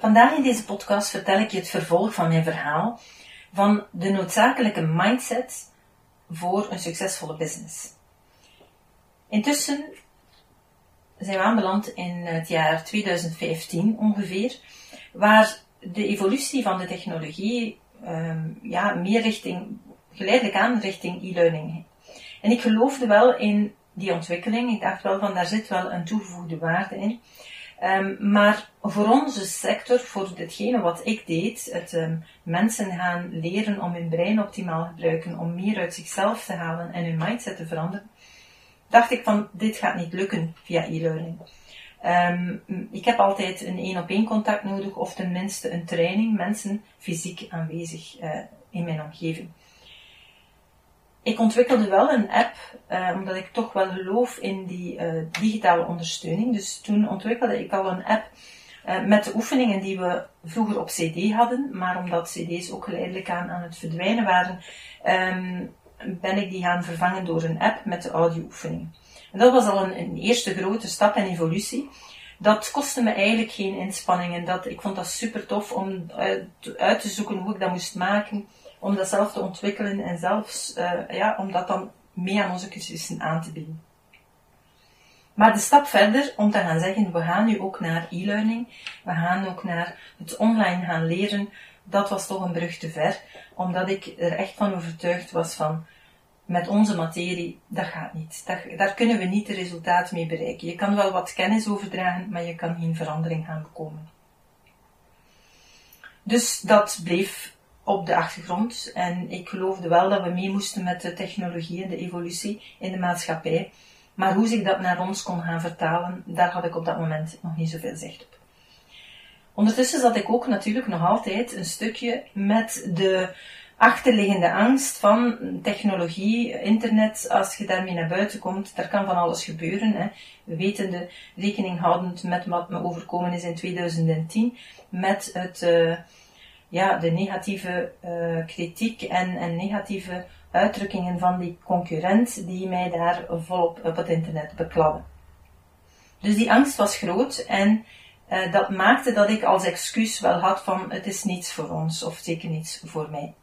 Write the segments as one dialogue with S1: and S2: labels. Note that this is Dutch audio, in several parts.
S1: Vandaag in deze podcast vertel ik je het vervolg van mijn verhaal van de noodzakelijke mindset voor een succesvolle business. Intussen zijn we aanbeland in het jaar 2015 ongeveer, waar de evolutie van de technologie um, ja, meer richting, geleidelijk aan richting e-learning. En ik geloofde wel in die ontwikkeling. Ik dacht wel van daar zit wel een toegevoegde waarde in. Um, maar voor onze sector, voor ditgene wat ik deed, het um, mensen gaan leren om hun brein optimaal te gebruiken, om meer uit zichzelf te halen en hun mindset te veranderen, dacht ik van dit gaat niet lukken via e-learning. Um, ik heb altijd een één op één contact nodig of tenminste een training, mensen fysiek aanwezig uh, in mijn omgeving. Ik ontwikkelde wel een app, uh, omdat ik toch wel geloof in die uh, digitale ondersteuning. Dus toen ontwikkelde ik al een app uh, met de oefeningen die we vroeger op CD hadden, maar omdat CD's ook geleidelijk aan aan het verdwijnen waren, um, ben ik die gaan vervangen door een app met de audio-oefeningen. En dat was al een, eerste grote stap en evolutie. Dat kostte me eigenlijk geen inspanningen. Dat, ik vond dat super tof om uit te zoeken hoe ik dat moest maken om dat zelf te ontwikkelen en zelfs uh, ja, om dat dan mee aan onze cursussen aan te bieden. Maar de stap verder om te gaan zeggen, we gaan nu ook naar e-learning, we gaan ook naar het online gaan leren, dat was toch een brug te ver, omdat ik er echt van overtuigd was van, met onze materie, dat gaat niet. Dat, daar kunnen we niet de resultaat mee bereiken. Je kan wel wat kennis overdragen, maar je kan geen verandering gaan bekomen. Dus dat bleef op de achtergrond. En ik geloofde wel dat we mee moesten met de technologie en de evolutie in de maatschappij. Maar hoe zich dat naar ons kon gaan vertalen, daar had ik op dat moment nog niet zoveel zicht op. Ondertussen zat ik ook natuurlijk nog altijd een stukje met de achterliggende angst van technologie, internet, als je daarmee naar buiten komt, daar kan van alles gebeuren. Hè. We weten de rekening houdend met wat me overkomen is in 2010, met het... Uh, ja, de negatieve uh, kritiek en, en negatieve uitdrukkingen van die concurrent die mij daar volop op het internet bekladden. Dus die angst was groot en uh, dat maakte dat ik als excuus wel had van het is niets voor ons of zeker niets voor mij.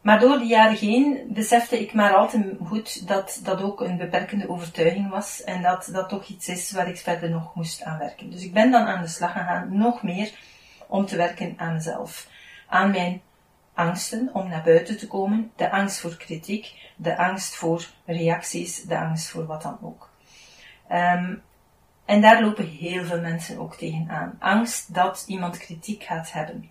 S1: Maar door de jaren heen besefte ik maar al te goed dat dat ook een beperkende overtuiging was en dat dat toch iets is waar ik verder nog moest aan werken. Dus ik ben dan aan de slag gegaan, nog meer om te werken aan mezelf. Aan mijn angsten om naar buiten te komen, de angst voor kritiek, de angst voor reacties, de angst voor wat dan ook. Um, en daar lopen heel veel mensen ook tegenaan. Angst dat iemand kritiek gaat hebben.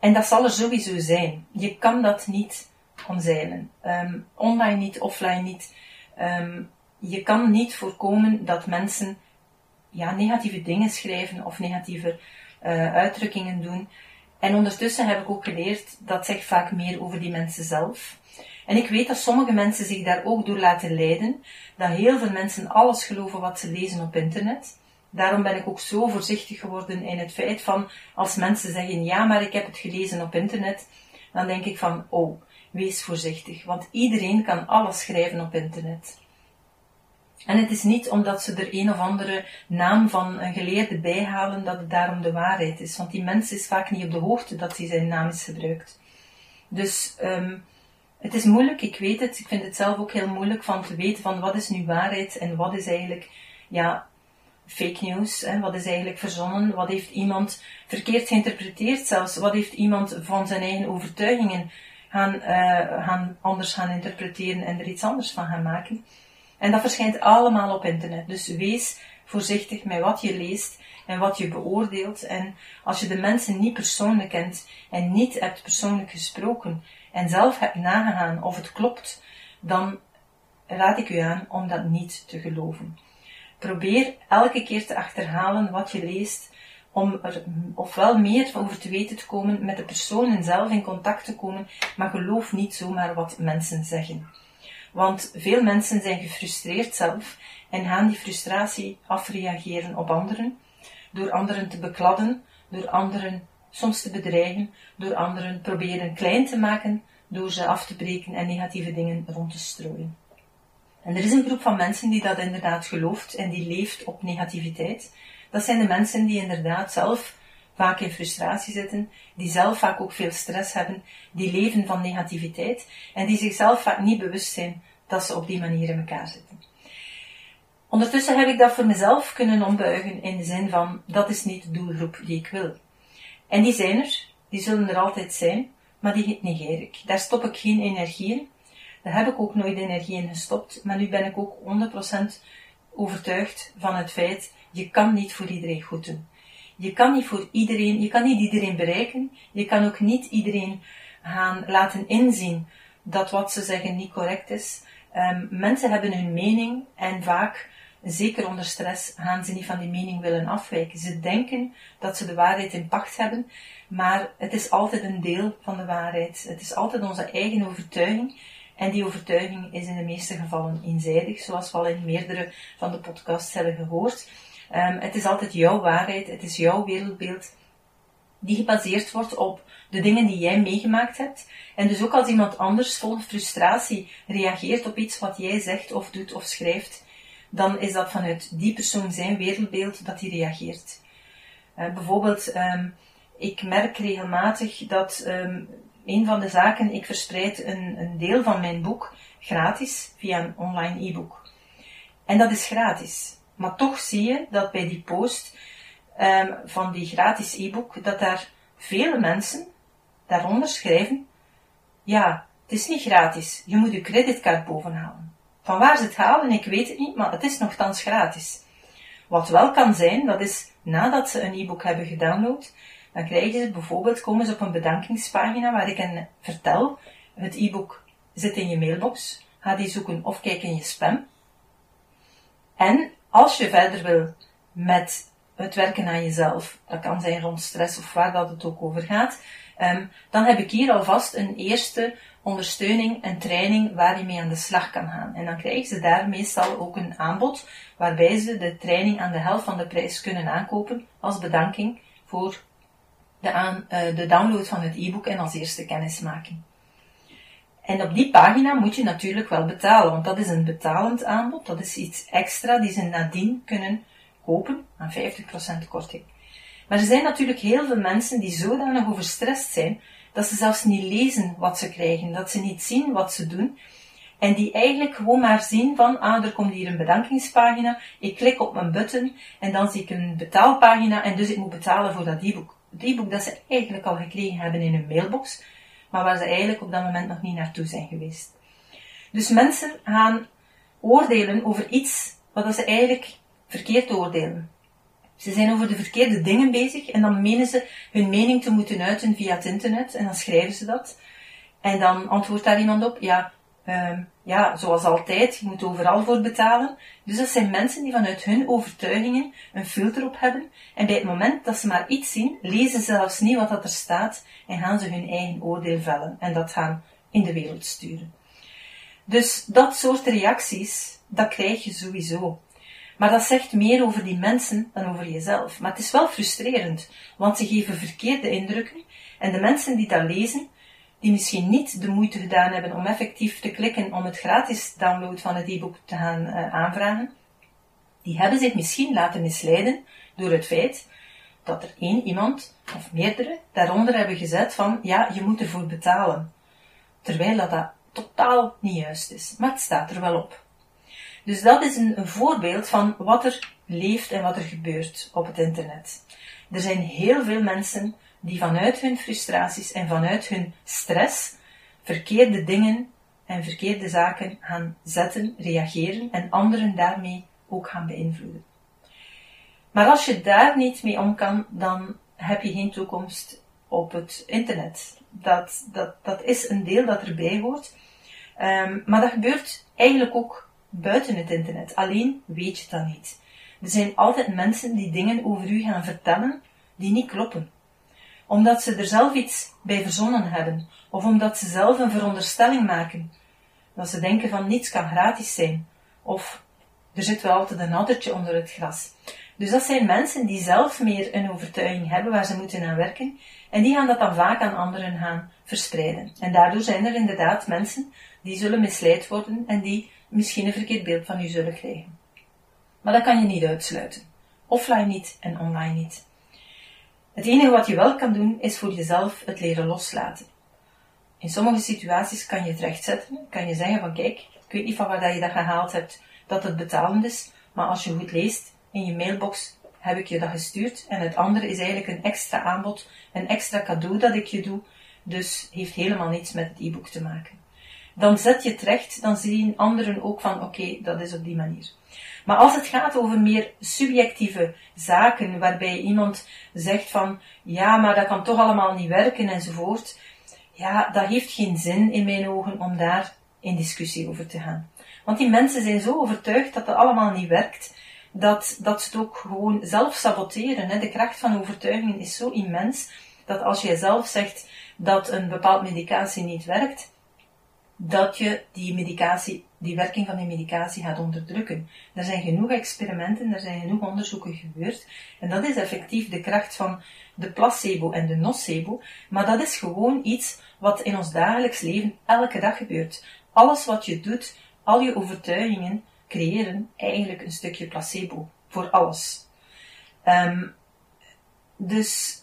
S1: En dat zal er sowieso zijn. Je kan dat niet omzeilen. Um, online niet, offline niet. Um, je kan niet voorkomen dat mensen ja, negatieve dingen schrijven of negatieve uh, uitdrukkingen doen. En ondertussen heb ik ook geleerd dat zegt vaak meer over die mensen zelf. En ik weet dat sommige mensen zich daar ook door laten leiden, dat heel veel mensen alles geloven wat ze lezen op internet. Daarom ben ik ook zo voorzichtig geworden in het feit van, als mensen zeggen, ja, maar ik heb het gelezen op internet, dan denk ik van, oh, wees voorzichtig, want iedereen kan alles schrijven op internet. En het is niet omdat ze er een of andere naam van een geleerde bijhalen dat het daarom de waarheid is. Want die mens is vaak niet op de hoogte dat hij zijn naam is gebruikt. Dus um, het is moeilijk, ik weet het. Ik vind het zelf ook heel moeilijk van te weten van wat is nu waarheid en wat is eigenlijk ja, fake news. Hè? Wat is eigenlijk verzonnen? Wat heeft iemand verkeerd geïnterpreteerd zelfs? Wat heeft iemand van zijn eigen overtuigingen gaan, uh, gaan anders gaan interpreteren en er iets anders van gaan maken? En dat verschijnt allemaal op internet. Dus wees voorzichtig met wat je leest en wat je beoordeelt. En als je de mensen niet persoonlijk kent en niet hebt persoonlijk gesproken en zelf hebt nagegaan of het klopt, dan raad ik u aan om dat niet te geloven. Probeer elke keer te achterhalen wat je leest om er ofwel meer over te weten te komen, met de personen zelf in contact te komen, maar geloof niet zomaar wat mensen zeggen. Want veel mensen zijn gefrustreerd zelf en gaan die frustratie afreageren op anderen, door anderen te bekladden, door anderen soms te bedreigen, door anderen proberen klein te maken, door ze af te breken en negatieve dingen rond te strooien. En er is een groep van mensen die dat inderdaad gelooft en die leeft op negativiteit. Dat zijn de mensen die inderdaad zelf vaak in frustratie zitten, die zelf vaak ook veel stress hebben, die leven van negativiteit en die zichzelf vaak niet bewust zijn dat ze op die manier in elkaar zitten. Ondertussen heb ik dat voor mezelf kunnen ombuigen in de zin van dat is niet de doelgroep die ik wil. En die zijn er, die zullen er altijd zijn, maar die negeer ik. Daar stop ik geen energie in. Daar heb ik ook nooit energie in gestopt, maar nu ben ik ook 100% overtuigd van het feit, je kan niet voor iedereen goed doen. Je kan niet voor iedereen, je kan niet iedereen bereiken, je kan ook niet iedereen gaan laten inzien dat wat ze zeggen niet correct is. Um, mensen hebben hun mening en vaak, zeker onder stress, gaan ze niet van die mening willen afwijken. Ze denken dat ze de waarheid in pacht hebben, maar het is altijd een deel van de waarheid. Het is altijd onze eigen overtuiging. En die overtuiging is in de meeste gevallen eenzijdig, zoals we al in meerdere van de podcasts hebben gehoord. Um, het is altijd jouw waarheid, het is jouw wereldbeeld, die gebaseerd wordt op de dingen die jij meegemaakt hebt. En dus ook als iemand anders vol frustratie reageert op iets wat jij zegt of doet of schrijft, dan is dat vanuit die persoon zijn wereldbeeld dat hij reageert. Uh, bijvoorbeeld, um, ik merk regelmatig dat een van de zaken, ik verspreid een, een deel van mijn boek gratis via een online e-book. En dat is gratis. Maar toch zie je dat bij die post um, van die gratis e-book, dat daar vele mensen daaronder schrijven, ja, het is niet gratis, je moet je creditcard bovenhalen. Van waar ze het halen, ik weet het niet, maar het is nogthans gratis. Wat wel kan zijn, dat is nadat ze een e-book hebben gedownload, dan krijgen ze bijvoorbeeld, komen ze op een bedankingspagina waar ik hen vertel, het e-book zit in je mailbox, ga die zoeken of kijk in je spam. En als je verder wil met het werken aan jezelf, dat kan zijn rond stress of waar dat het ook over gaat, um, dan heb ik hier alvast een eerste ondersteuning, een training waar je mee aan de slag kan gaan. En dan krijgen ze daar meestal ook een aanbod waarbij ze de training aan de helft van de prijs kunnen aankopen als bedanking voor de, uh, de download van het e-book en als eerste kennismaking. En op die pagina moet je natuurlijk wel betalen, want dat is een betalend aanbod, dat is iets extra die ze nadien kunnen kopen aan 50% korting. Maar er zijn natuurlijk heel veel mensen die zodanig overstrest zijn dat ze zelfs niet lezen wat ze krijgen, dat ze niet zien wat ze doen. En die eigenlijk gewoon maar zien van, ah, er komt hier een bedankingspagina, ik klik op mijn button en dan zie ik een betaalpagina en dus ik moet betalen voor dat e-book. Het e-book dat ze eigenlijk al gekregen hebben in hun mailbox, maar waar ze eigenlijk op dat moment nog niet naartoe zijn geweest. Dus mensen gaan oordelen over iets wat ze eigenlijk verkeerd oordelen. Ze zijn over de verkeerde dingen bezig en dan menen ze hun mening te moeten uiten via het internet en dan schrijven ze dat. En dan antwoordt daar iemand op, ja, um, ja, zoals altijd, je moet overal voor betalen. Dus dat zijn mensen die vanuit hun overtuigingen een filter op hebben en bij het moment dat ze maar iets zien, lezen ze zelfs niet wat dat er staat en gaan ze hun eigen oordeel vellen en dat gaan in de wereld sturen. Dus dat soort reacties, dat krijg je sowieso. Maar dat zegt meer over die mensen dan over jezelf. Maar het is wel frustrerend, want ze geven verkeerde indrukken en de mensen die dat lezen, die misschien niet de moeite gedaan hebben om effectief te klikken om het gratis download van het e-book te gaan uh, aanvragen, die hebben zich misschien laten misleiden door het feit dat er één iemand of meerdere daaronder hebben gezet van ja, je moet ervoor betalen. Terwijl dat, dat totaal niet juist is. Maar het staat er wel op. Dus dat is een voorbeeld van wat er leeft en wat er gebeurt op het internet. Er zijn heel veel mensen die vanuit hun frustraties en vanuit hun stress verkeerde dingen en verkeerde zaken gaan zetten, reageren en anderen daarmee ook gaan beïnvloeden. Maar als je daar niet mee om kan, dan heb je geen toekomst op het internet. Dat, dat, dat is een deel dat erbij hoort. Um, maar dat gebeurt eigenlijk ook buiten het internet. Alleen weet je dat niet. Er zijn altijd mensen die dingen over u gaan vertellen die niet kloppen. Omdat ze er zelf iets bij verzonnen hebben, of omdat ze zelf een veronderstelling maken. Dat ze denken van niets kan gratis zijn, of er zit wel altijd een addertje onder het gras. Dus dat zijn mensen die zelf meer een overtuiging hebben waar ze moeten aan werken, en die gaan dat dan vaak aan anderen gaan verspreiden. En daardoor zijn er inderdaad mensen die zullen misleid worden en die misschien een verkeerd beeld van u zullen krijgen. Maar dat kan je niet uitsluiten. Offline niet en online niet. Het enige wat je wel kan doen, is voor jezelf het leren loslaten. In sommige situaties kan je het rechtzetten, kan je zeggen van kijk, ik weet niet van waar je dat gehaald hebt, dat het betalend is, maar als je goed leest, in je mailbox heb ik je dat gestuurd en het andere is eigenlijk een extra aanbod, een extra cadeau dat ik je doe, dus heeft helemaal niets met het e-book te maken. Dan zet je het recht, dan zien anderen ook van oké, dat is op die manier. Maar als het gaat over meer subjectieve zaken, waarbij iemand zegt van ja, maar dat kan toch allemaal niet werken enzovoort, ja, dat heeft geen zin in mijn ogen om daar in discussie over te gaan. Want die mensen zijn zo overtuigd dat het allemaal niet werkt, dat, dat ze het ook gewoon zelf saboteren. Hè. De kracht van overtuigingen is zo immens, dat als jij zelf zegt dat een bepaald medicatie niet werkt, dat je die medicatie, die werking van die medicatie gaat onderdrukken. Er zijn genoeg experimenten, er zijn genoeg onderzoeken gebeurd, en dat is effectief de kracht van de placebo en de nocebo, maar dat is gewoon iets wat in ons dagelijks leven elke dag gebeurt. Alles wat je doet, al je overtuigingen, creëren eigenlijk een stukje placebo voor alles. Um, dus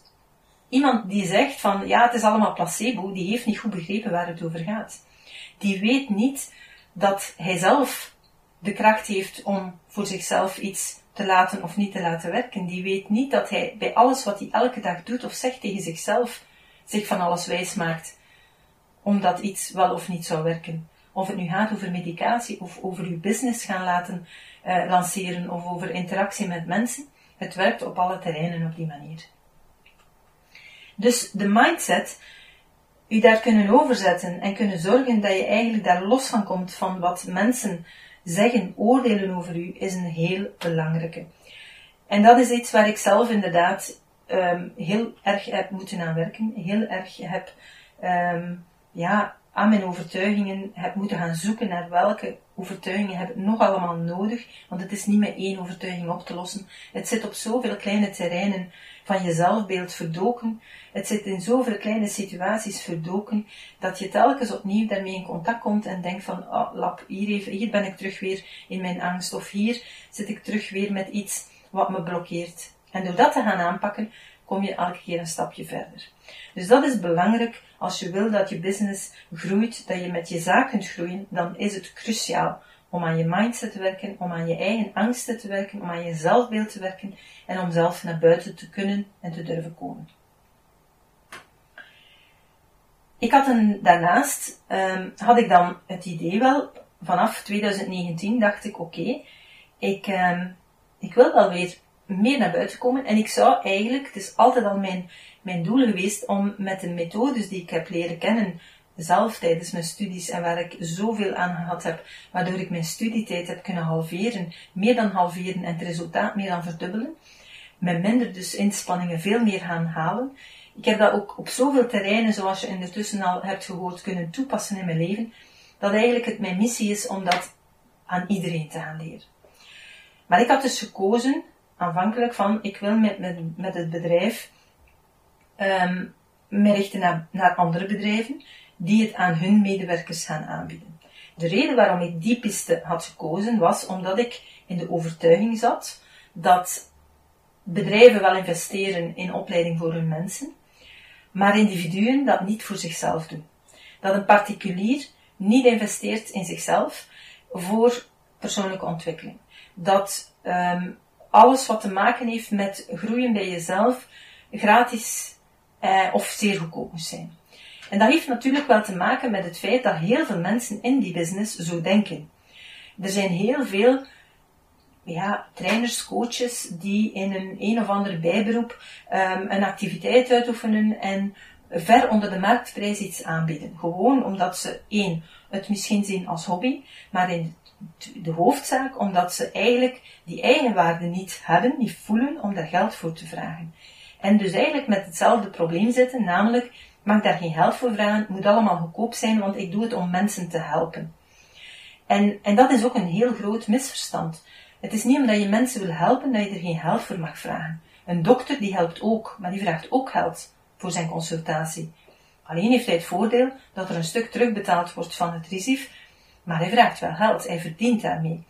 S1: iemand die zegt van ja, het is allemaal placebo, die heeft niet goed begrepen waar het over gaat. Die weet niet dat hij zelf de kracht heeft om voor zichzelf iets te laten of niet te laten werken. Die weet niet dat hij bij alles wat hij elke dag doet of zegt tegen zichzelf zich van alles wijs maakt, omdat iets wel of niet zou werken. Of het nu gaat over medicatie of over uw business gaan laten uh, lanceren of over interactie met mensen. Het werkt op alle terreinen op die manier. Dus de mindset, u daar kunnen overzetten en kunnen zorgen dat je eigenlijk daar los van komt van wat mensen zeggen, oordelen over u, is een heel belangrijke. En dat is iets waar ik zelf inderdaad um, heel erg heb moeten aan werken, heel erg heb um, ja, aan mijn overtuigingen heb moeten gaan zoeken naar welke overtuigingen heb ik nog allemaal nodig, want het is niet met één overtuiging op te lossen. Het zit op zoveel kleine terreinen van je zelfbeeld verdoken, het zit in zoveel kleine situaties verdoken, dat je telkens opnieuw daarmee in contact komt en denkt van, oh lap, hier, even, hier ben ik terug weer in mijn angst, of hier zit ik terug weer met iets wat me blokkeert. En door dat te gaan aanpakken, kom je elke keer een stapje verder. Dus dat is belangrijk als je wil dat je business groeit, dat je met je zaak kunt groeien, dan is het cruciaal om aan je mindset te werken, om aan je eigen angsten te werken, om aan je zelfbeeld te werken en om zelf naar buiten te kunnen en te durven komen. Ik had een, daarnaast um, had ik dan het idee wel, vanaf 2019 dacht ik oké, ik, um, ik wil wel weer meer naar buiten komen en ik zou eigenlijk, het is altijd al mijn mijn doel geweest om met de methodes die ik heb leren kennen, zelf tijdens mijn studies en waar ik zoveel aan gehad heb, waardoor ik mijn studietijd heb kunnen halveren, meer dan halveren en het resultaat meer dan verdubbelen, met minder dus inspanningen veel meer gaan halen. Ik heb dat ook op zoveel terreinen, zoals je intussen al hebt gehoord, kunnen toepassen in mijn leven, dat eigenlijk het mijn missie is om dat aan iedereen te gaan leren. Maar ik had dus gekozen, aanvankelijk van, ik wil met, met, met het bedrijf um, me richten naar, naar andere bedrijven die het aan hun medewerkers gaan aanbieden. De reden waarom ik die piste had gekozen was omdat ik in de overtuiging zat dat bedrijven wel investeren in opleiding voor hun mensen, maar individuen dat niet voor zichzelf doen. Dat een particulier niet investeert in zichzelf voor persoonlijke ontwikkeling. Dat um, alles wat te maken heeft met groeien bij jezelf gratis eh, of zeer goedkoop moest zijn. En dat heeft natuurlijk wel te maken met het feit dat heel veel mensen in die business zo denken. Er zijn heel veel ja, trainers, coaches die in een een of ander bijberoep um, een activiteit uitoefenen en ver onder de marktprijs iets aanbieden. Gewoon omdat ze één, het misschien zien als hobby, maar in de hoofdzaak omdat ze eigenlijk die eigenwaarde niet hebben, niet voelen om daar geld voor te vragen. En dus eigenlijk met hetzelfde probleem zitten, namelijk, mag daar geen geld voor vragen, het moet allemaal goedkoop zijn, want ik doe het om mensen te helpen. En, en dat is ook een heel groot misverstand. Het is niet omdat je mensen wil helpen dat je er geen geld voor mag vragen. Een dokter die helpt ook, maar die vraagt ook geld voor zijn consultatie. Alleen heeft hij het voordeel dat er een stuk terugbetaald wordt van het RISIF, maar hij vraagt wel geld, hij verdient daarmee.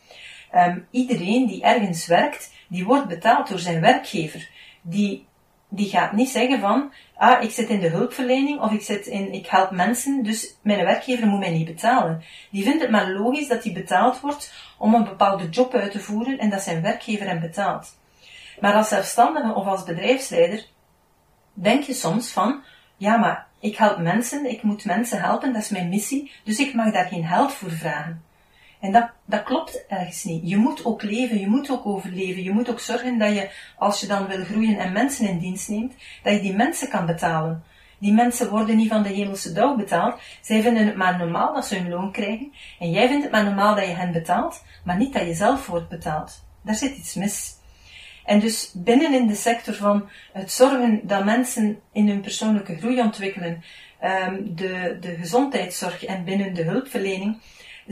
S1: Um, iedereen die ergens werkt, die wordt betaald door zijn werkgever. Die, die gaat niet zeggen van, ah, ik zit in de hulpverlening of ik, zit in, ik help mensen, dus mijn werkgever moet mij niet betalen. Die vindt het maar logisch dat hij betaald wordt om een bepaalde job uit te voeren en dat zijn werkgever hem betaalt. Maar als zelfstandige of als bedrijfsleider denk je soms van, ja, maar ik help mensen, ik moet mensen helpen, dat is mijn missie, dus ik mag daar geen geld voor vragen. En dat, dat klopt ergens niet. Je moet ook leven, je moet ook overleven, je moet ook zorgen dat je, als je dan wil groeien en mensen in dienst neemt, dat je die mensen kan betalen. Die mensen worden niet van de hemelse dauw betaald. Zij vinden het maar normaal dat ze hun loon krijgen. En jij vindt het maar normaal dat je hen betaalt, maar niet dat je zelf wordt betaald. Daar zit iets mis. En dus binnen in de sector van het zorgen dat mensen in hun persoonlijke groei ontwikkelen, ehm, de, de gezondheidszorg en binnen de hulpverlening,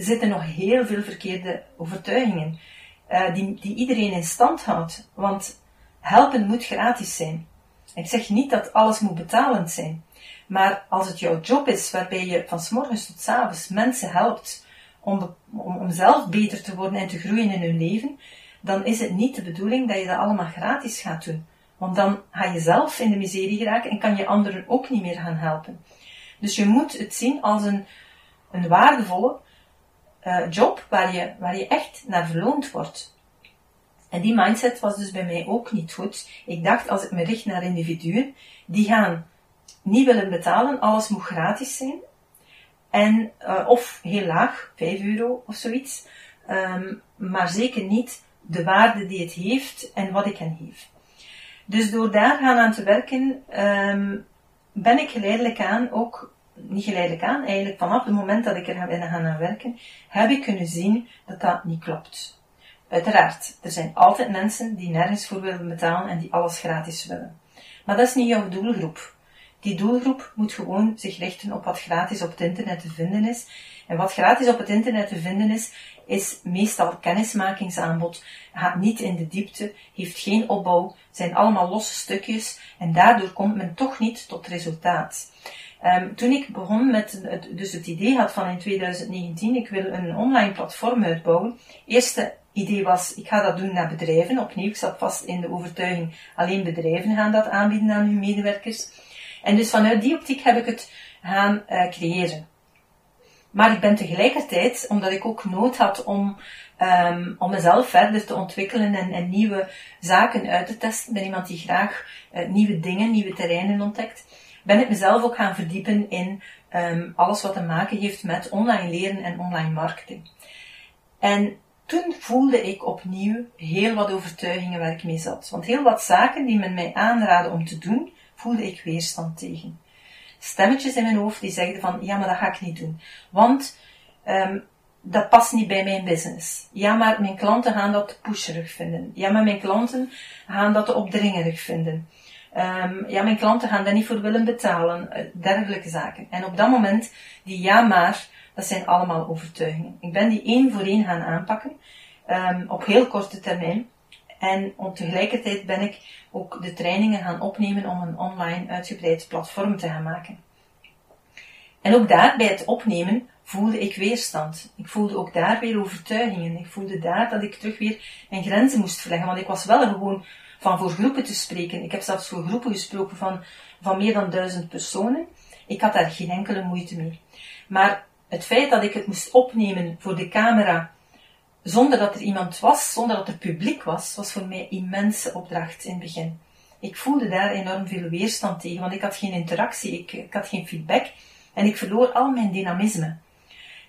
S1: zitten nog heel veel verkeerde overtuigingen. Uh, die, die iedereen in stand houdt. Want helpen moet gratis zijn. Ik zeg niet dat alles moet betalend zijn. Maar als het jouw job is waarbij je van s morgens tot s avonds mensen helpt om, om, om zelf beter te worden en te groeien in hun leven, dan is het niet de bedoeling dat je dat allemaal gratis gaat doen. Want dan ga je zelf in de miserie geraken en kan je anderen ook niet meer gaan helpen. Dus je moet het zien als een, een waardevolle uh, job waar je, waar je echt naar verloond wordt. En die mindset was dus bij mij ook niet goed. Ik dacht, als ik me richt naar individuen, die gaan niet willen betalen, alles moet gratis zijn. En, uh, of heel laag, 5 euro of zoiets. Um, maar zeker niet de waarde die het heeft en wat ik hen geef. Dus door daar gaan aan te werken, um, ben ik geleidelijk aan ook, niet geleidelijk aan, eigenlijk vanaf het moment dat ik er ben gaan aan werken, heb ik kunnen zien dat dat niet klopt. Uiteraard, er zijn altijd mensen die nergens voor willen betalen en die alles gratis willen. Maar dat is niet jouw doelgroep. Die doelgroep moet gewoon zich richten op wat gratis op het internet te vinden is. En wat gratis op het internet te vinden is, is meestal kennismakingsaanbod, gaat niet in de diepte, heeft geen opbouw, zijn allemaal losse stukjes en daardoor komt men toch niet tot resultaat. Um, toen ik begon met het, dus het idee had van in 2019, ik wil een online platform uitbouwen. Eerste idee was, ik ga dat doen naar bedrijven. Opnieuw, ik zat vast in de overtuiging, alleen bedrijven gaan dat aanbieden aan hun medewerkers. En dus vanuit die optiek heb ik het gaan uh, creëren. Maar ik ben tegelijkertijd, omdat ik ook nood had om, um, om mezelf verder te ontwikkelen en, en, nieuwe zaken uit te testen, ben iemand die graag uh, nieuwe dingen, nieuwe terreinen ontdekt, ben ik mezelf ook gaan verdiepen in um, alles wat te maken heeft met online leren en online marketing. En toen voelde ik opnieuw heel wat overtuigingen waar ik mee zat. Want heel wat zaken die men mij aanraadde om te doen, voelde ik weerstand tegen stemmetjes in mijn hoofd die zeiden van, ja, maar dat ga ik niet doen. Want um, dat past niet bij mijn business. Ja, maar mijn klanten gaan dat te pusherig vinden. Ja, maar mijn klanten gaan dat te opdringerig vinden. Um, ja, mijn klanten gaan daar niet voor willen betalen. Uh, dergelijke zaken. En op dat moment, die ja maar, dat zijn allemaal overtuigingen. Ik ben die één voor één gaan aanpakken. Um, op heel korte termijn. En tegelijkertijd ben ik ook de trainingen gaan opnemen om een online uitgebreid platform te gaan maken. En ook daar bij het opnemen voelde ik weerstand. Ik voelde ook daar weer overtuigingen. Ik voelde daar dat ik terug weer mijn grenzen moest verleggen. Want ik was wel gewoon van voor groepen te spreken. Ik heb zelfs voor groepen gesproken van, van meer dan duizend personen. Ik had daar geen enkele moeite mee. Maar het feit dat ik het moest opnemen voor de camera zonder dat er iemand was, zonder dat er publiek was, was voor mij een immense opdracht in het begin. Ik voelde daar enorm veel weerstand tegen, want ik had geen interactie, ik, ik had geen feedback en ik verloor al mijn dynamisme.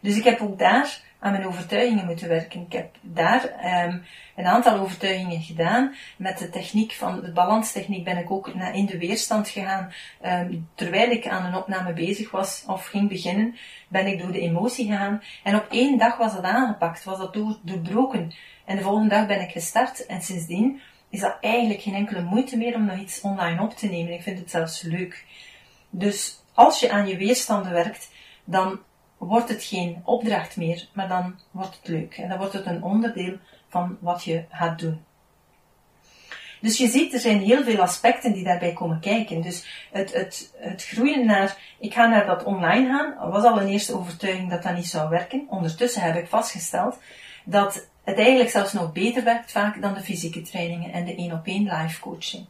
S1: Dus ik heb ook daar aan mijn overtuigingen moeten werken. Ik heb daar um, een aantal overtuigingen gedaan. Met de techniek van de balanstechniek ben ik ook in de weerstand gegaan. Um, terwijl ik aan een opname bezig was of ging beginnen, ben ik door de emotie gegaan. En op één dag was dat aangepakt, was dat door, doorbroken. En de volgende dag ben ik gestart en sindsdien is dat eigenlijk geen enkele moeite meer om nog iets online op te nemen. Ik vind het zelfs leuk. Dus als je aan je weerstanden werkt, dan wordt het geen opdracht meer, maar dan wordt het leuk. En dan wordt het een onderdeel van wat je gaat doen. Dus je ziet, er zijn heel veel aspecten die daarbij komen kijken. Dus het, het, het groeien naar, ik ga naar dat online gaan, was al een eerste overtuiging dat dat niet zou werken. Ondertussen heb ik vastgesteld dat het eigenlijk zelfs nog beter werkt vaak dan de fysieke trainingen en de één op één live coaching.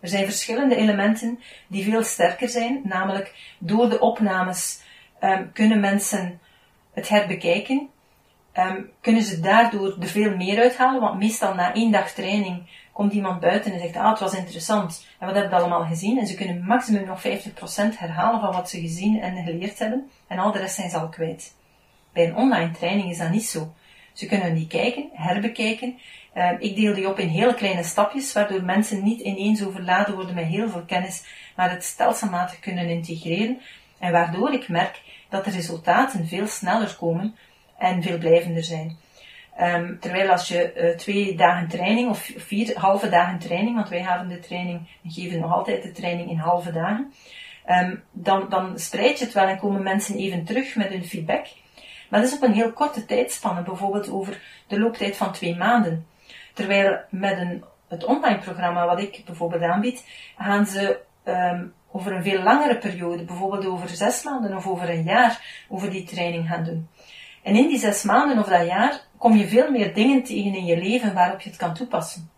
S1: Er zijn verschillende elementen die veel sterker zijn, namelijk door de opnames um, kunnen mensen het herbekijken, um, kunnen ze daardoor er veel meer uithalen, want meestal na één dag training komt iemand buiten en zegt, ah, het was interessant, en wat heb je allemaal gezien? En ze kunnen maximum nog 50% herhalen van wat ze gezien en geleerd hebben, en al de rest zijn ze al kwijt. Bij een online training is dat niet zo. Ze kunnen die kijken, herbekijken. Uh, ik deel die op in hele kleine stapjes, waardoor mensen niet ineens overladen worden met heel veel kennis, maar het stelselmatig kunnen integreren. En waardoor ik merk dat de resultaten veel sneller komen en veel blijvender zijn. Um, terwijl als je uh, twee dagen training of vier halve dagen training, want wij hebben de training, geven nog altijd de training in halve dagen, um, dan, dan spreid je het wel en komen mensen even terug met hun feedback. Maar dat is op een heel korte tijdspanne, bijvoorbeeld over de looptijd van twee maanden. Terwijl met een, het online programma wat ik bijvoorbeeld aanbied, gaan ze um, over een veel langere periode, bijvoorbeeld over zes maanden of over een jaar, over die training gaan doen. En in die zes maanden of dat jaar kom je veel meer dingen tegen in je leven waarop je het kan toepassen.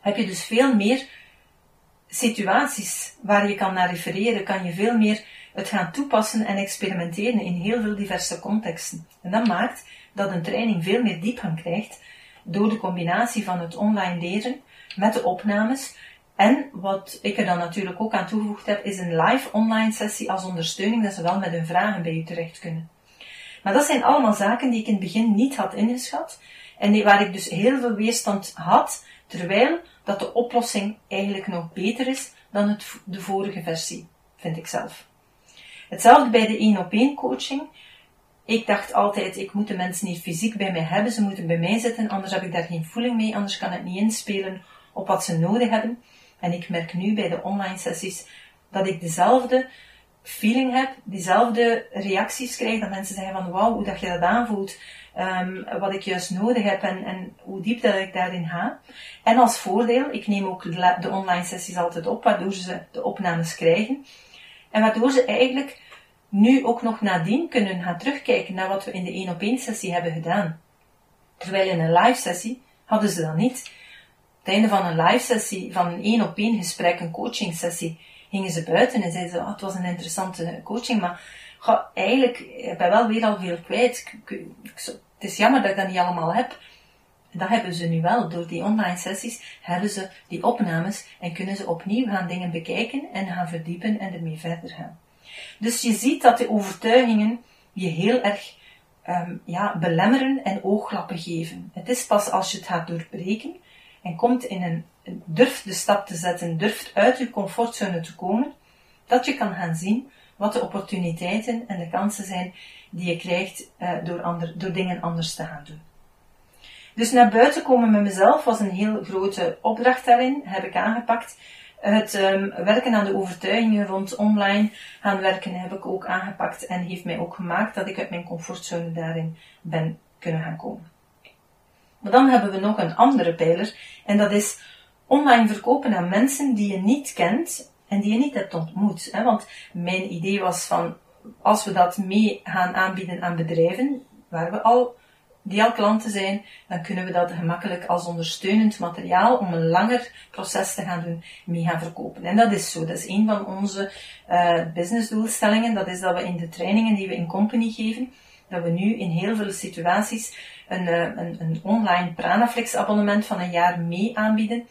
S1: Heb je dus veel meer situaties waar je kan naar refereren, kan je veel meer het gaan toepassen en experimenteren in heel veel diverse contexten. En dat maakt dat een training veel meer diepgang krijgt door de combinatie van het online leren met de opnames. En wat ik er dan natuurlijk ook aan toegevoegd heb, is een live online sessie als ondersteuning, dat ze wel met hun vragen bij u terecht kunnen. Maar dat zijn allemaal zaken die ik in het begin niet had ingeschat en waar ik dus heel veel weerstand had, terwijl dat de oplossing eigenlijk nog beter is dan het, de vorige versie, vind ik zelf. Hetzelfde bij de één op één coaching. Ik dacht altijd, ik moet de mensen niet fysiek bij mij hebben, ze moeten bij mij zitten, anders heb ik daar geen voeling mee, anders kan ik niet inspelen op wat ze nodig hebben. En ik merk nu bij de online sessies dat ik dezelfde feeling heb, diezelfde reacties krijg, dat mensen zeggen van wauw, hoe dat je dat aanvoelt, um, wat ik juist nodig heb en, en hoe diep dat ik daarin ga. En als voordeel, ik neem ook de online sessies altijd op, waardoor ze de opnames krijgen. En waardoor ze eigenlijk nu ook nog nadien kunnen gaan terugkijken naar wat we in de 1 op 1 sessie hebben gedaan. Terwijl in een live sessie hadden ze dat niet. Het einde van een live sessie, van een 1 op 1 gesprek, een coaching sessie, gingen ze buiten en zeiden ze, oh, het was een interessante coaching, maar ga, eigenlijk ik ben wel weer al veel kwijt. het is jammer dat ik dat niet allemaal heb. Dat hebben ze nu wel. Door die online sessies hebben ze die opnames en kunnen ze opnieuw gaan dingen bekijken en gaan verdiepen en ermee verder gaan. Dus je ziet dat de overtuigingen je heel erg um, ja, belemmeren en ooglappen geven. Het is pas als je het gaat doorbreken en komt in een, durft de stap te zetten, durft uit je comfortzone te komen, dat je kan gaan zien wat de opportuniteiten en de kansen zijn die je krijgt uh, door, ander, door dingen anders te gaan doen. Dus naar buiten komen met mezelf was een heel grote opdracht daarin, heb ik aangepakt. Het um, werken aan de overtuigingen rond online gaan werken heb ik ook aangepakt en heeft mij ook gemaakt dat ik uit mijn comfortzone daarin ben kunnen gaan komen. Maar dan hebben we nog een andere pijler en dat is online verkopen aan mensen die je niet kent en die je niet hebt ontmoet. Want mijn idee was van, als we dat mee gaan aanbieden aan bedrijven, waar we al die al klanten zijn, dan kunnen we dat gemakkelijk als ondersteunend materiaal om een langer proces te gaan doen, mee gaan verkopen. En dat is zo. Dat is een van onze uh, businessdoelstellingen. Dat is dat we in de trainingen die we in company geven, dat we nu in heel veel situaties een, uh, een, een online Pranaflex abonnement van een jaar mee aanbieden,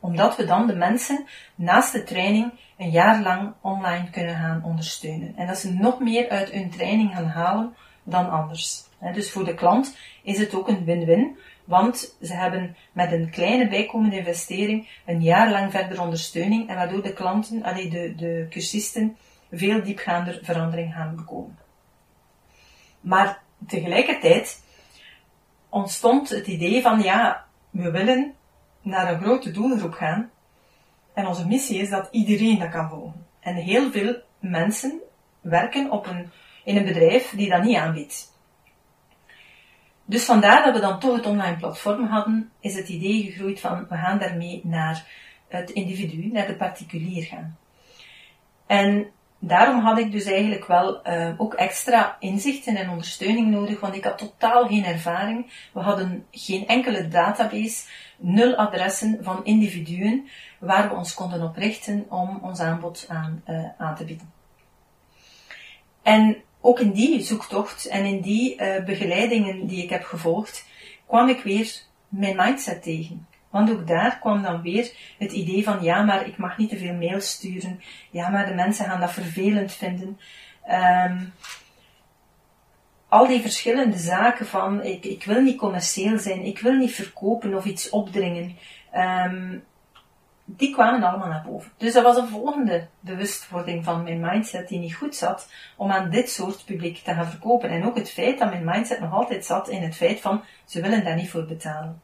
S1: omdat we dan de mensen naast de training een jaar lang online kunnen gaan ondersteunen. En dat ze nog meer uit hun training gaan halen dan anders. Dus voor de klant is het ook een win-win, want ze hebben met een kleine bijkomende investering een jaar lang verder ondersteuning en waardoor de klanten, allee, de, de cursisten, veel diepgaander verandering gaan bekomen. Maar tegelijkertijd ontstond het idee van ja, we willen naar een grote doelgroep gaan. En onze missie is dat iedereen dat kan volgen. En heel veel mensen werken op een, in een bedrijf die dat niet aanbiedt. Dus vandaar dat we dan toch het online platform hadden, is het idee gegroeid van we gaan daarmee naar het individu, naar de particulier gaan. En daarom had ik dus eigenlijk wel uh, ook extra inzichten en ondersteuning nodig, want ik had totaal geen ervaring. We hadden geen enkele database, nul adressen van individuen waar we ons konden op richten om ons aanbod aan, uh, aan te bieden. En ook in die zoektocht en in die uh, begeleidingen die ik heb gevolgd, kwam ik weer mijn mindset tegen. Want ook daar kwam dan weer het idee van, ja, maar ik mag niet te veel mails sturen. Ja, maar de mensen gaan dat vervelend vinden. Um, al die verschillende zaken van, ik, ik wil niet commercieel zijn, ik wil niet verkopen of iets opdringen. Um, die kwamen allemaal naar boven. Dus dat was een volgende bewustwording van mijn mindset die niet goed zat om aan dit soort publiek te gaan verkopen. En ook het feit dat mijn mindset nog altijd zat in het feit van ze willen daar niet voor betalen.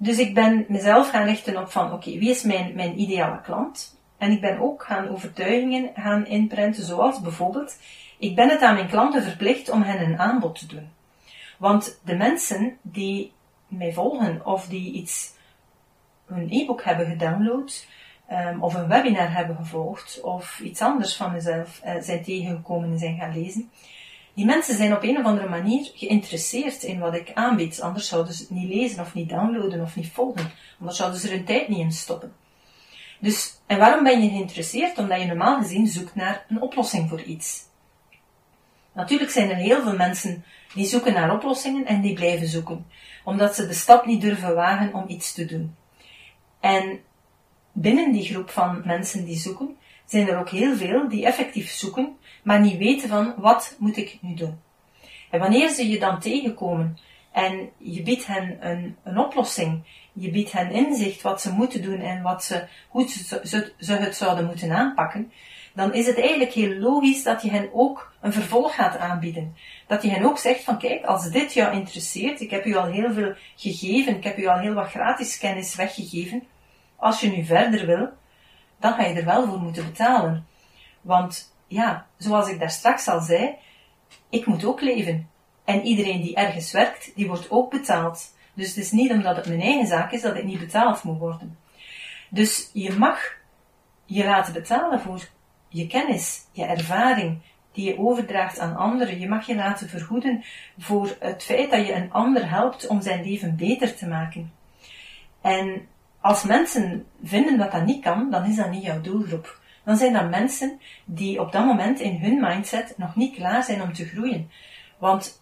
S1: Dus ik ben mezelf gaan richten op van oké, wie is mijn, mijn ideale klant? En ik ben ook gaan overtuigingen gaan inprenten, zoals bijvoorbeeld, ik ben het aan mijn klanten verplicht om hen een aanbod te doen. Want de mensen die mij volgen of die iets een e-book hebben gedownload, um, of een webinar hebben gevolgd, of iets anders van mezelf uh, zijn tegengekomen en zijn gaan lezen. Die mensen zijn op een of andere manier geïnteresseerd in wat ik aanbied, anders zouden ze het niet lezen of niet downloaden of niet volgen, anders zouden ze er hun tijd niet in stoppen. Dus, en waarom ben je geïnteresseerd? Omdat je normaal gezien zoekt naar een oplossing voor iets. Natuurlijk zijn er heel veel mensen die zoeken naar oplossingen en die blijven zoeken, omdat ze de stap niet durven wagen om iets te doen. En binnen die groep van mensen die zoeken, zijn er ook heel veel die effectief zoeken, maar niet weten van wat moet ik nu doen. En wanneer ze je dan tegenkomen en je biedt hen een, een oplossing, je biedt hen inzicht wat ze moeten doen en wat ze, hoe ze, ze, ze het zouden moeten aanpakken, dan is het eigenlijk heel logisch dat je hen ook een vervolg gaat aanbieden. Dat je hen ook zegt van kijk, als dit jou interesseert, ik heb u al heel veel gegeven, ik heb u al heel wat gratis kennis weggegeven. Als je nu verder wil, dan ga je er wel voor moeten betalen. Want ja, zoals ik daar straks al zei, ik moet ook leven. En iedereen die ergens werkt, die wordt ook betaald. Dus het is niet omdat het mijn eigen zaak is dat ik niet betaald moet worden. Dus je mag je laten betalen voor je kennis, je ervaring, die je overdraagt aan anderen. Je mag je laten vergoeden voor het feit dat je een ander helpt om zijn leven beter te maken. En als mensen vinden dat dat niet kan, dan is dat niet jouw doelgroep. Dan zijn dat mensen die op dat moment in hun mindset nog niet klaar zijn om te groeien. Want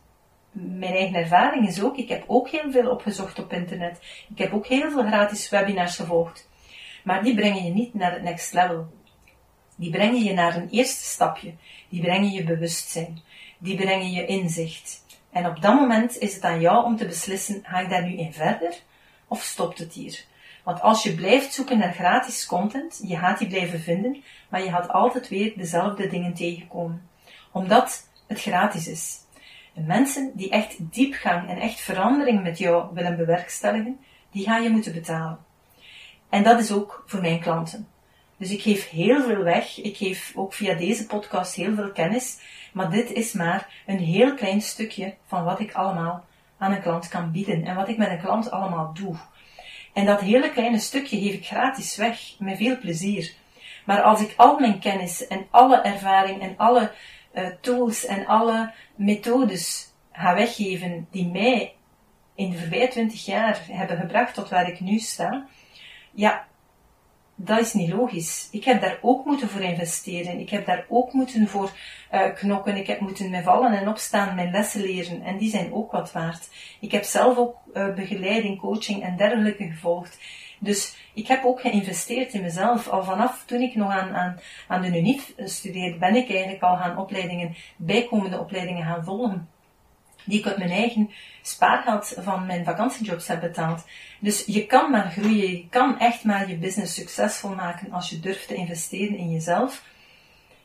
S1: mijn eigen ervaring is ook, ik heb ook heel veel opgezocht op internet. Ik heb ook heel veel gratis webinars gevolgd. Maar die brengen je niet naar het next level. Die brengen je naar een eerste stapje. Die brengen je bewustzijn. Die brengen je inzicht. En op dat moment is het aan jou om te beslissen, ga ik daar nu in verder? Of stopt het hier? Want als je blijft zoeken naar gratis content, je gaat die blijven vinden, maar je gaat altijd weer dezelfde dingen tegenkomen. Omdat het gratis is. En mensen die echt diepgang en echt verandering met jou willen bewerkstelligen, die ga je moeten betalen. En dat is ook voor mijn klanten. Dus ik geef heel veel weg. Ik geef ook via deze podcast heel veel kennis. Maar dit is maar een heel klein stukje van wat ik allemaal aan een klant kan bieden. En wat ik met een klant allemaal doe. En dat hele kleine stukje geef ik gratis weg. Met veel plezier. Maar als ik al mijn kennis en alle ervaring en alle uh, tools en alle methodes ga weggeven die mij in de voorbije twintig jaar hebben gebracht tot waar ik nu sta, ja, dat is niet logisch. Ik heb daar ook moeten voor investeren. Ik heb daar ook moeten voor uh, knokken. Ik heb moeten met vallen en opstaan mijn lessen leren. En die zijn ook wat waard. Ik heb zelf ook uh, begeleiding, coaching en dergelijke gevolgd. Dus ik heb ook geïnvesteerd in mezelf. Al vanaf toen ik nog aan, aan, aan de UNIF studeerde, ben ik eigenlijk al gaan opleidingen, bijkomende opleidingen gaan volgen die ik uit mijn eigen spaargeld van mijn vakantiejobs heb betaald. Dus je kan maar groeien, je kan echt maar je business succesvol maken als je durft te investeren in jezelf.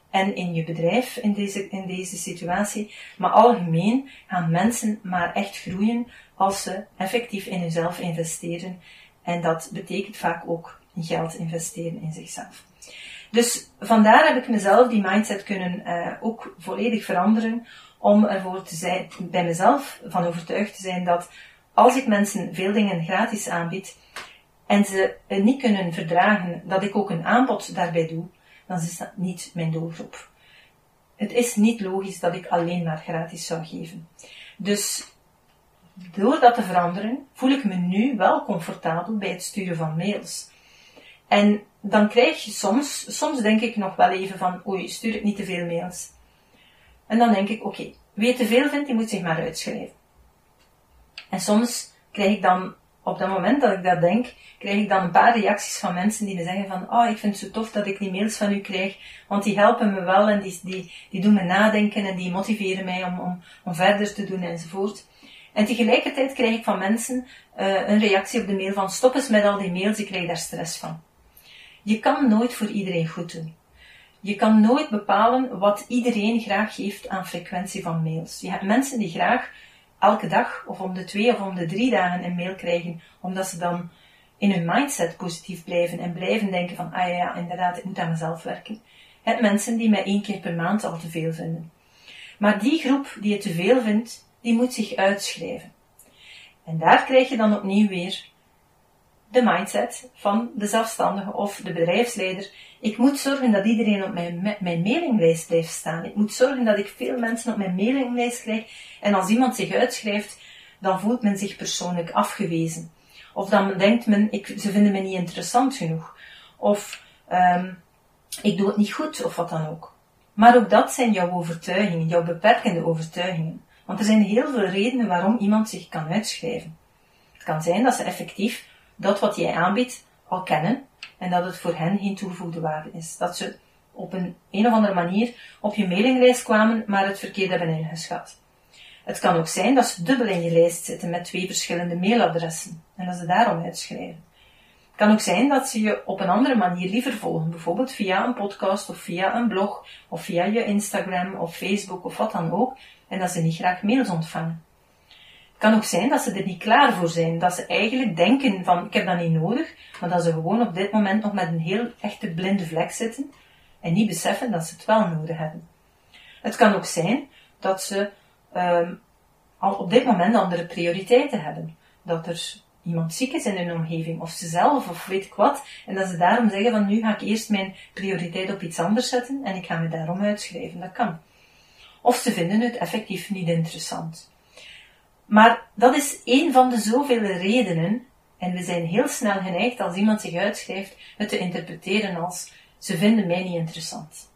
S1: en in je bedrijf in deze, in deze situatie. Maar algemeen gaan mensen maar echt groeien als ze effectief in hunzelf investeren. En dat betekent vaak ook geld investeren in zichzelf. Dus vandaar heb ik mezelf die mindset kunnen uh, ook volledig veranderen om ervoor te zijn, bij mezelf van overtuigd te zijn dat als ik mensen veel dingen gratis aanbied en ze niet kunnen verdragen dat ik ook een aanbod daarbij doe, dan is dat niet mijn doelgroep. Het is niet logisch dat ik alleen maar gratis zou geven. Dus door dat te veranderen, voel ik me nu wel comfortabel bij het sturen van mails. En dan krijg je soms, soms denk ik nog wel even van, oei, stuur ik niet te veel mails. En dan denk ik, oké, wie het te veel vindt, die moet zich maar uitschrijven. En soms krijg ik dan, op dat moment dat ik dat denk, krijg ik dan een paar reacties van mensen die me zeggen van, oh, ik vind het zo tof dat ik die mails van u krijg, want die helpen me wel en die, die, die doen me nadenken en die motiveren mij om, om, om verder te doen enzovoort. En tegelijkertijd krijg ik van mensen uh, een reactie op de mail van, stop eens met al die mails, ik krijg daar stress van. Je kan nooit voor iedereen goed doen. Je kan nooit bepalen wat iedereen graag geeft aan frequentie van mails. Je hebt mensen die graag elke dag of om de twee of om de drie dagen een mail krijgen, omdat ze dan in hun mindset positief blijven en blijven denken van, ah ja, inderdaad, ik moet aan mezelf werken. Je hebt mensen die mij één keer per maand al te veel vinden. Maar die groep die het te veel vindt, die moet zich uitschrijven. En daar krijg je dan opnieuw weer de mindset van de zelfstandige of de bedrijfsleider. Ik moet zorgen dat iedereen op mijn, mijn mailinglijst blijft staan. Ik moet zorgen dat ik veel mensen op mijn mailinglijst krijg. En als iemand zich uitschrijft, dan voelt men zich persoonlijk afgewezen. Of dan denkt men, ik, ze vinden me niet interessant genoeg. Of um, ik doe het niet goed, of wat dan ook. Maar ook dat zijn jouw overtuigingen, jouw beperkende overtuigingen. Want er zijn heel veel redenen waarom iemand zich kan uitschrijven. Het kan zijn dat ze effectief dat wat jij aanbiedt al kennen en dat het voor hen geen toegevoegde waarde is. Dat ze op een een of andere manier op je mailinglijst kwamen, maar het verkeerd hebben ingeschat. Het kan ook zijn dat ze dubbel in je lijst zitten met twee verschillende mailadressen en dat ze daarom uitschrijven. Het kan ook zijn dat ze je op een andere manier liever volgen, bijvoorbeeld via een podcast of via een blog of via je Instagram of Facebook of wat dan ook, en dat ze niet graag mails ontvangen kan ook zijn dat ze er niet klaar voor zijn. Dat ze eigenlijk denken van, ik heb dat niet nodig, maar dat ze gewoon op dit moment nog met een heel echte blinde vlek zitten en niet beseffen dat ze het wel nodig hebben. Het kan ook zijn dat ze um, al op dit moment andere prioriteiten hebben. Dat er iemand ziek is in hun omgeving, of ze zelf, of weet ik wat, en dat ze daarom zeggen van, nu ga ik eerst mijn prioriteit op iets anders zetten en ik ga me daarom uitschrijven. Dat kan. Of ze vinden het effectief niet interessant. Maar dat is een van de zoveel redenen, en we zijn heel snel geneigd als iemand zich uitschrijft, het te interpreteren als ze vinden mij niet interessant.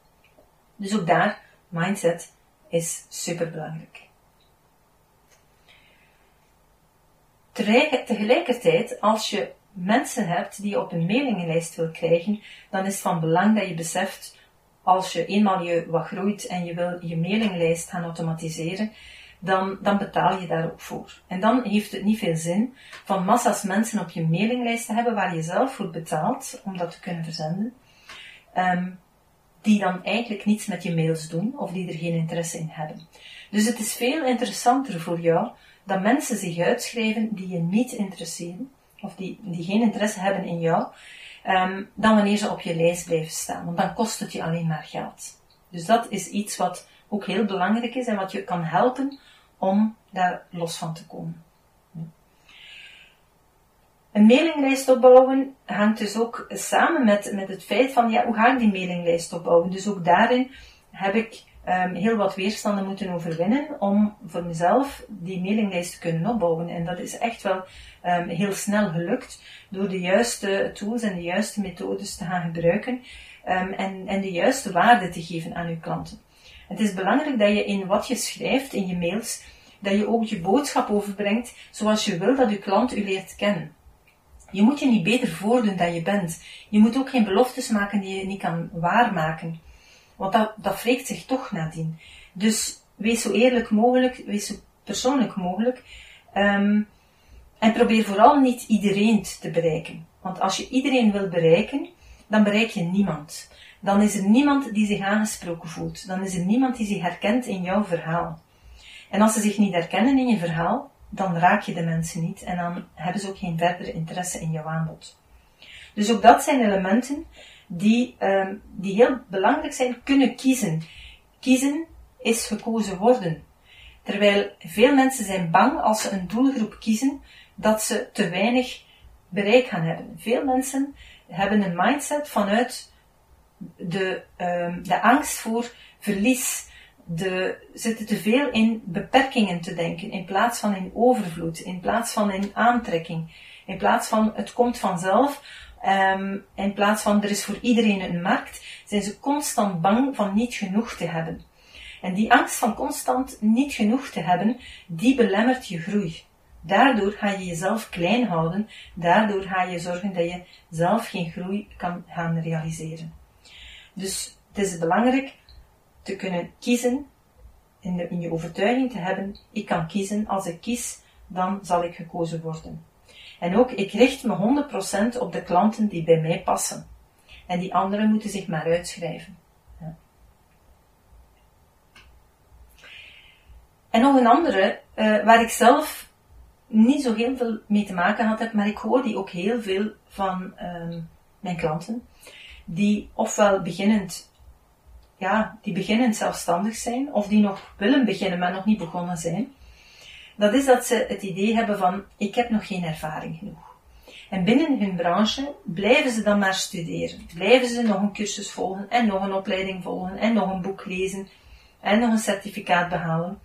S1: Dus ook daar, mindset is superbelangrijk. Tegelijkertijd, als je mensen hebt die je op een mailingenlijst wil krijgen, dan is het van belang dat je beseft, als je eenmaal je wat groeit en je wil je mailinglijst gaan automatiseren, dan, dan betaal je daar ook voor. En dan heeft het niet veel zin van massa's mensen op je mailinglijst te hebben waar je zelf voor betaalt om dat te kunnen verzenden, um, die dan eigenlijk niets met je mails doen of die er geen interesse in hebben. Dus het is veel interessanter voor jou dat mensen zich uitschrijven die je niet interesseren of die, die geen interesse hebben in jou, um, dan wanneer ze op je lijst blijven staan. Want dan kost het je alleen maar geld. Dus dat is iets wat ook heel belangrijk is en wat je kan helpen om daar los van te komen. Een mailinglijst opbouwen hangt dus ook samen met, met het feit van, ja, hoe ga ik die mailinglijst opbouwen? Dus ook daarin heb ik um, heel wat weerstanden moeten overwinnen om voor mezelf die mailinglijst te kunnen opbouwen. En dat is echt wel um, heel snel gelukt door de juiste tools en de juiste methodes te gaan gebruiken um, en, en de juiste waarde te geven aan uw klanten. Het is belangrijk dat je in wat je schrijft in je mails, dat je ook je boodschap overbrengt zoals je wil dat je klant u leert kennen. Je moet je niet beter voordoen dan je bent. Je moet ook geen beloftes maken die je niet kan waarmaken. Want dat, dat zich toch nadien. Dus wees zo eerlijk mogelijk, wees zo persoonlijk mogelijk. Um, en probeer vooral niet iedereen te bereiken. Want als je iedereen wil bereiken, dan bereik je niemand dan is er niemand die zich aangesproken voelt. Dan is er niemand die zich herkent in jouw verhaal. En als ze zich niet herkennen in je verhaal, dan raak je de mensen niet en dan hebben ze ook geen verdere interesse in jouw aanbod. Dus ook dat zijn elementen die, um, die heel belangrijk zijn, kunnen kiezen. Kiezen is gekozen worden. Terwijl veel mensen zijn bang als ze een doelgroep kiezen dat ze te weinig bereik gaan hebben. Veel mensen hebben een mindset vanuit de, um, de angst voor verlies. De, zitten te veel in beperkingen te denken in plaats van in overvloed, in plaats van in aantrekking, in plaats van het komt vanzelf, um, in plaats van er is voor iedereen een markt, zijn ze constant bang van niet genoeg te hebben. En die angst van constant niet genoeg te hebben, die belemmert je groei. Daardoor ga je jezelf klein houden, daardoor ga je zorgen dat je zelf geen groei kan gaan realiseren. Dus het is belangrijk te kunnen kiezen, in, in je overtuiging te hebben, ik kan kiezen, als ik kies, dan zal ik gekozen worden. En ook, ik richt me 100% op de klanten die bij mij passen. En die anderen moeten zich maar uitschrijven. En nog een andere, uh, waar ik zelf niet zo heel veel mee te maken had heb, maar ik hoor die ook heel veel van uh, mijn klanten, die ofwel beginnend, ja, die beginnend zelfstandig zijn, of die nog willen beginnen, maar nog niet begonnen zijn. Dat is dat ze het idee hebben van, ik heb nog geen ervaring genoeg. En binnen hun branche blijven ze dan maar studeren. Blijven ze nog een cursus volgen en nog een opleiding volgen en nog een boek lezen en nog een certificaat behalen.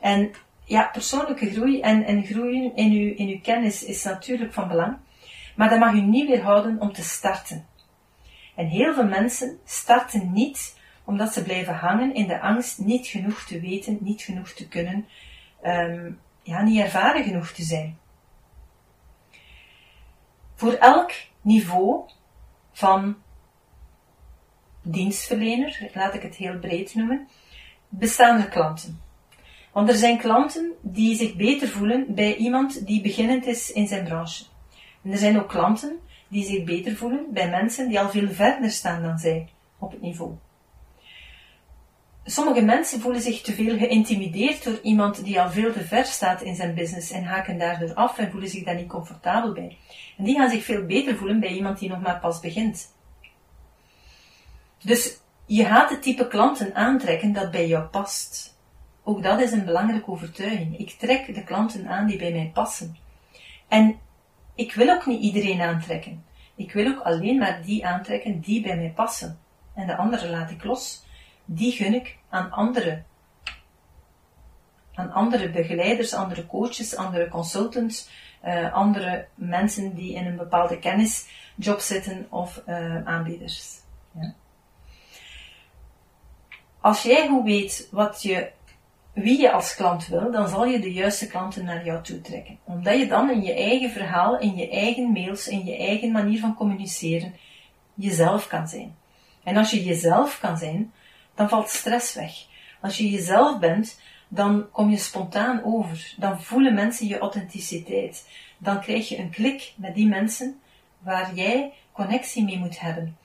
S1: En ja, persoonlijke groei en, en groeien in uw, in uw kennis is natuurlijk van belang, maar dat mag u niet weerhouden om te starten. En heel veel mensen starten niet omdat ze blijven hangen in de angst niet genoeg te weten, niet genoeg te kunnen, um, ja, niet ervaren genoeg te zijn. Voor elk niveau van dienstverlener, laat ik het heel breed noemen, bestaan er klanten. Want er zijn klanten die zich beter voelen bij iemand die beginnend is in zijn branche. En er zijn ook klanten die zich beter voelen bij mensen die al veel verder staan dan zij op het niveau. Sommige mensen voelen zich te veel geïntimideerd door iemand die al veel te ver staat in zijn business en haken daardoor af en voelen zich daar niet comfortabel bij. En die gaan zich veel beter voelen bij iemand die nog maar pas begint. Dus je gaat het type klanten aantrekken dat bij jou past. Ook dat is een belangrijke overtuiging. Ik trek de klanten aan die bij mij passen. En ik wil ook niet iedereen aantrekken. Ik wil ook alleen maar die aantrekken die bij mij passen. En de andere laat ik los. Die gun ik aan anderen. Aan andere begeleiders, andere coaches, andere consultants, uh, andere mensen die in een bepaalde kennisjob zitten of uh, aanbieders. Ja. Als jij goed weet wat je wie je als klant wil, dan zal je de juiste klanten naar jou toe trekken. Omdat je dan in je eigen verhaal, in je eigen mails, in je eigen manier van communiceren, jezelf kan zijn. En als je jezelf kan zijn, dan valt stress weg. Als je jezelf bent, dan kom je spontaan over. Dan voelen mensen je authenticiteit. Dan krijg je een klik met die mensen waar jij connectie mee moet hebben.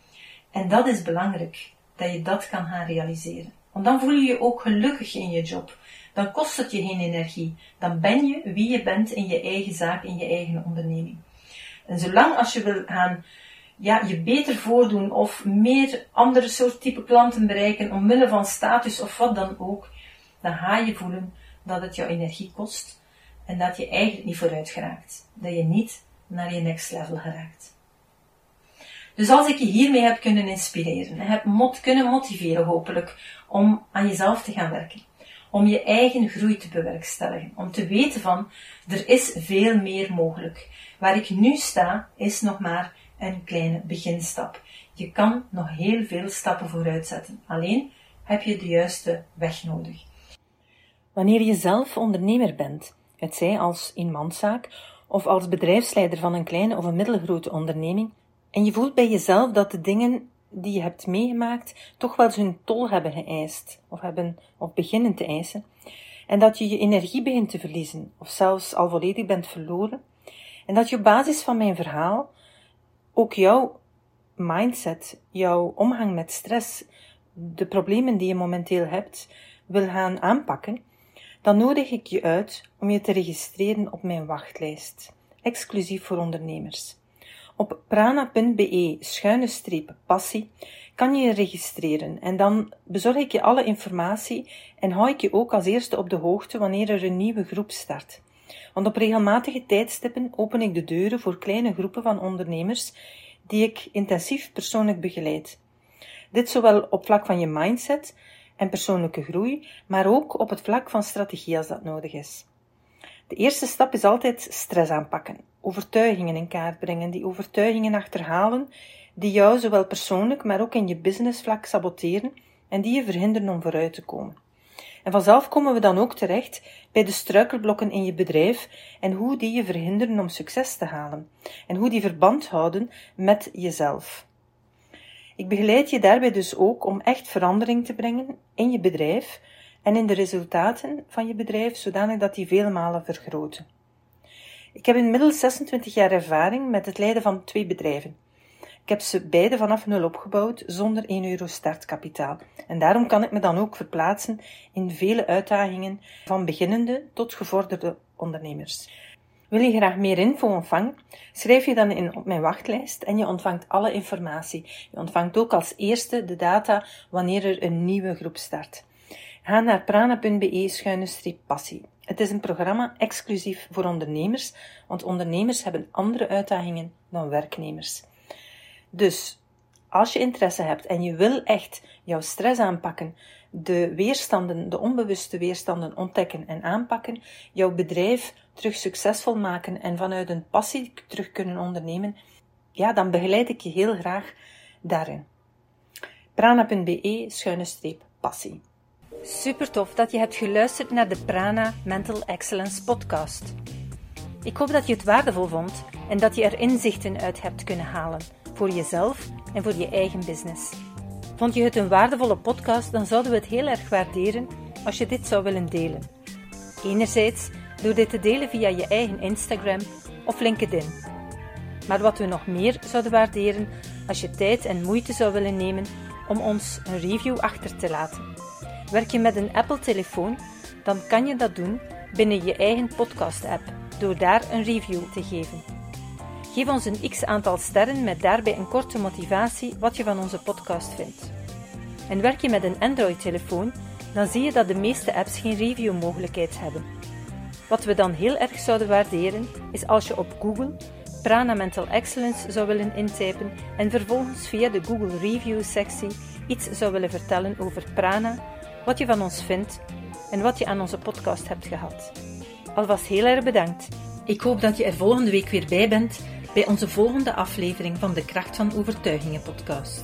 S1: En dat is belangrijk, dat je dat kan gaan realiseren. Want dan voel je je ook gelukkig in je job. Dan kost het je geen energie. Dan ben je wie je bent in je eigen zaak, in je eigen onderneming. En zolang als je wil gaan ja, je beter voordoen of meer andere soort type klanten bereiken omwille van status of wat dan ook, dan ga je voelen dat het jouw energie kost en dat je eigenlijk niet vooruit geraakt. Dat je niet naar je next level geraakt. Dus als ik je hiermee heb kunnen inspireren en heb mot kunnen motiveren hopelijk om aan jezelf te gaan werken, om je eigen groei te bewerkstelligen, om te weten van er is veel meer mogelijk. Waar ik nu sta is nog maar een kleine beginstap. Je kan nog heel veel stappen vooruit zetten. Alleen heb je de juiste weg nodig.
S2: Wanneer je zelf ondernemer bent, het zij als eenmanszaak of als bedrijfsleider van een kleine of een middelgrote onderneming, en je voelt bij jezelf dat de dingen die je hebt meegemaakt toch wel eens hun tol hebben geëist, of, hebben, of beginnen te eisen, en dat je je energie begint te verliezen, of zelfs al volledig bent verloren, en dat je op basis van mijn verhaal ook jouw mindset, jouw omgang met stress, de problemen die je momenteel hebt, wil gaan aanpakken, dan nodig ik je uit om je te registreren op mijn wachtlijst, exclusief voor ondernemers. Op prana.be schuine streep passie kan je je registreren en dan bezorg ik je alle informatie en hou ik je ook als eerste op de hoogte wanneer er een nieuwe groep start. Want op regelmatige tijdstippen open ik de deuren voor kleine groepen van ondernemers die ik intensief persoonlijk begeleid. Dit zowel op vlak van je mindset en persoonlijke groei, maar ook op het vlak van strategie als dat nodig is. De eerste stap is altijd stress aanpakken, overtuigingen in kaart brengen, die overtuigingen achterhalen, die jou zowel persoonlijk, maar ook in je businessvlak saboteren en die je verhinderen om vooruit te komen. En vanzelf komen we dan ook terecht bij de struikelblokken in je bedrijf en hoe die je verhinderen om succes te halen en hoe die verband houden met jezelf. Ik begeleid je daarbij dus ook om echt verandering te brengen in je bedrijf en in de resultaten van je bedrijf, zodanig dat die vele malen vergroten. Ik heb inmiddels 26 jaar ervaring met het leiden van twee bedrijven. Ik heb ze beide vanaf nul opgebouwd zonder 1 euro startkapitaal. En daarom kan ik me dan ook verplaatsen in vele uitdagingen van beginnende tot gevorderde ondernemers. Wil je graag meer info ontvangen? Schrijf je dan in op mijn wachtlijst en je ontvangt alle informatie. Je ontvangt ook als eerste de data wanneer er een nieuwe groep start. Ga naar prana.be-passie. Het is een programma exclusief voor ondernemers, want ondernemers hebben andere uitdagingen dan werknemers. Dus als je interesse hebt en je wil echt jouw stress aanpakken, de weerstanden, de onbewuste weerstanden ontdekken en aanpakken, jouw bedrijf terug succesvol maken en vanuit een passie terug kunnen ondernemen, ja, dan begeleid ik je heel graag daarin. prana.be schuine streep passie. Super tof dat je hebt geluisterd naar de Prana Mental Excellence podcast. Ik hoop dat je het waardevol vond en dat je er inzichten uit hebt kunnen halen voor jezelf en voor je eigen business. Vond je het een waardevolle podcast, dan zouden we het heel erg waarderen als je dit zou willen delen. Enerzijds door dit te delen via je eigen Instagram of LinkedIn. Maar wat we nog meer zouden waarderen als je tijd en moeite zou willen nemen om ons een review achter te laten. Werk je met een Apple-telefoon, dan kan je dat doen binnen je eigen podcast-app door daar een review te geven. Geef ons een x aantal sterren met daarbij een korte motivatie wat je van onze podcast vindt. En werk je met een Android-telefoon, dan zie je dat de meeste apps geen review-mogelijkheid hebben. Wat we dan heel erg zouden waarderen, is als je op Google Prana Mental Excellence zou willen intypen en vervolgens via de Google Review-sectie iets zou willen vertellen over Prana, wat je van ons vindt en wat je aan onze podcast hebt gehad. Alvast heel erg bedankt. Ik hoop dat je er volgende week weer bij bent bij onze volgende aflevering van de Kracht van Overtuigingen podcast.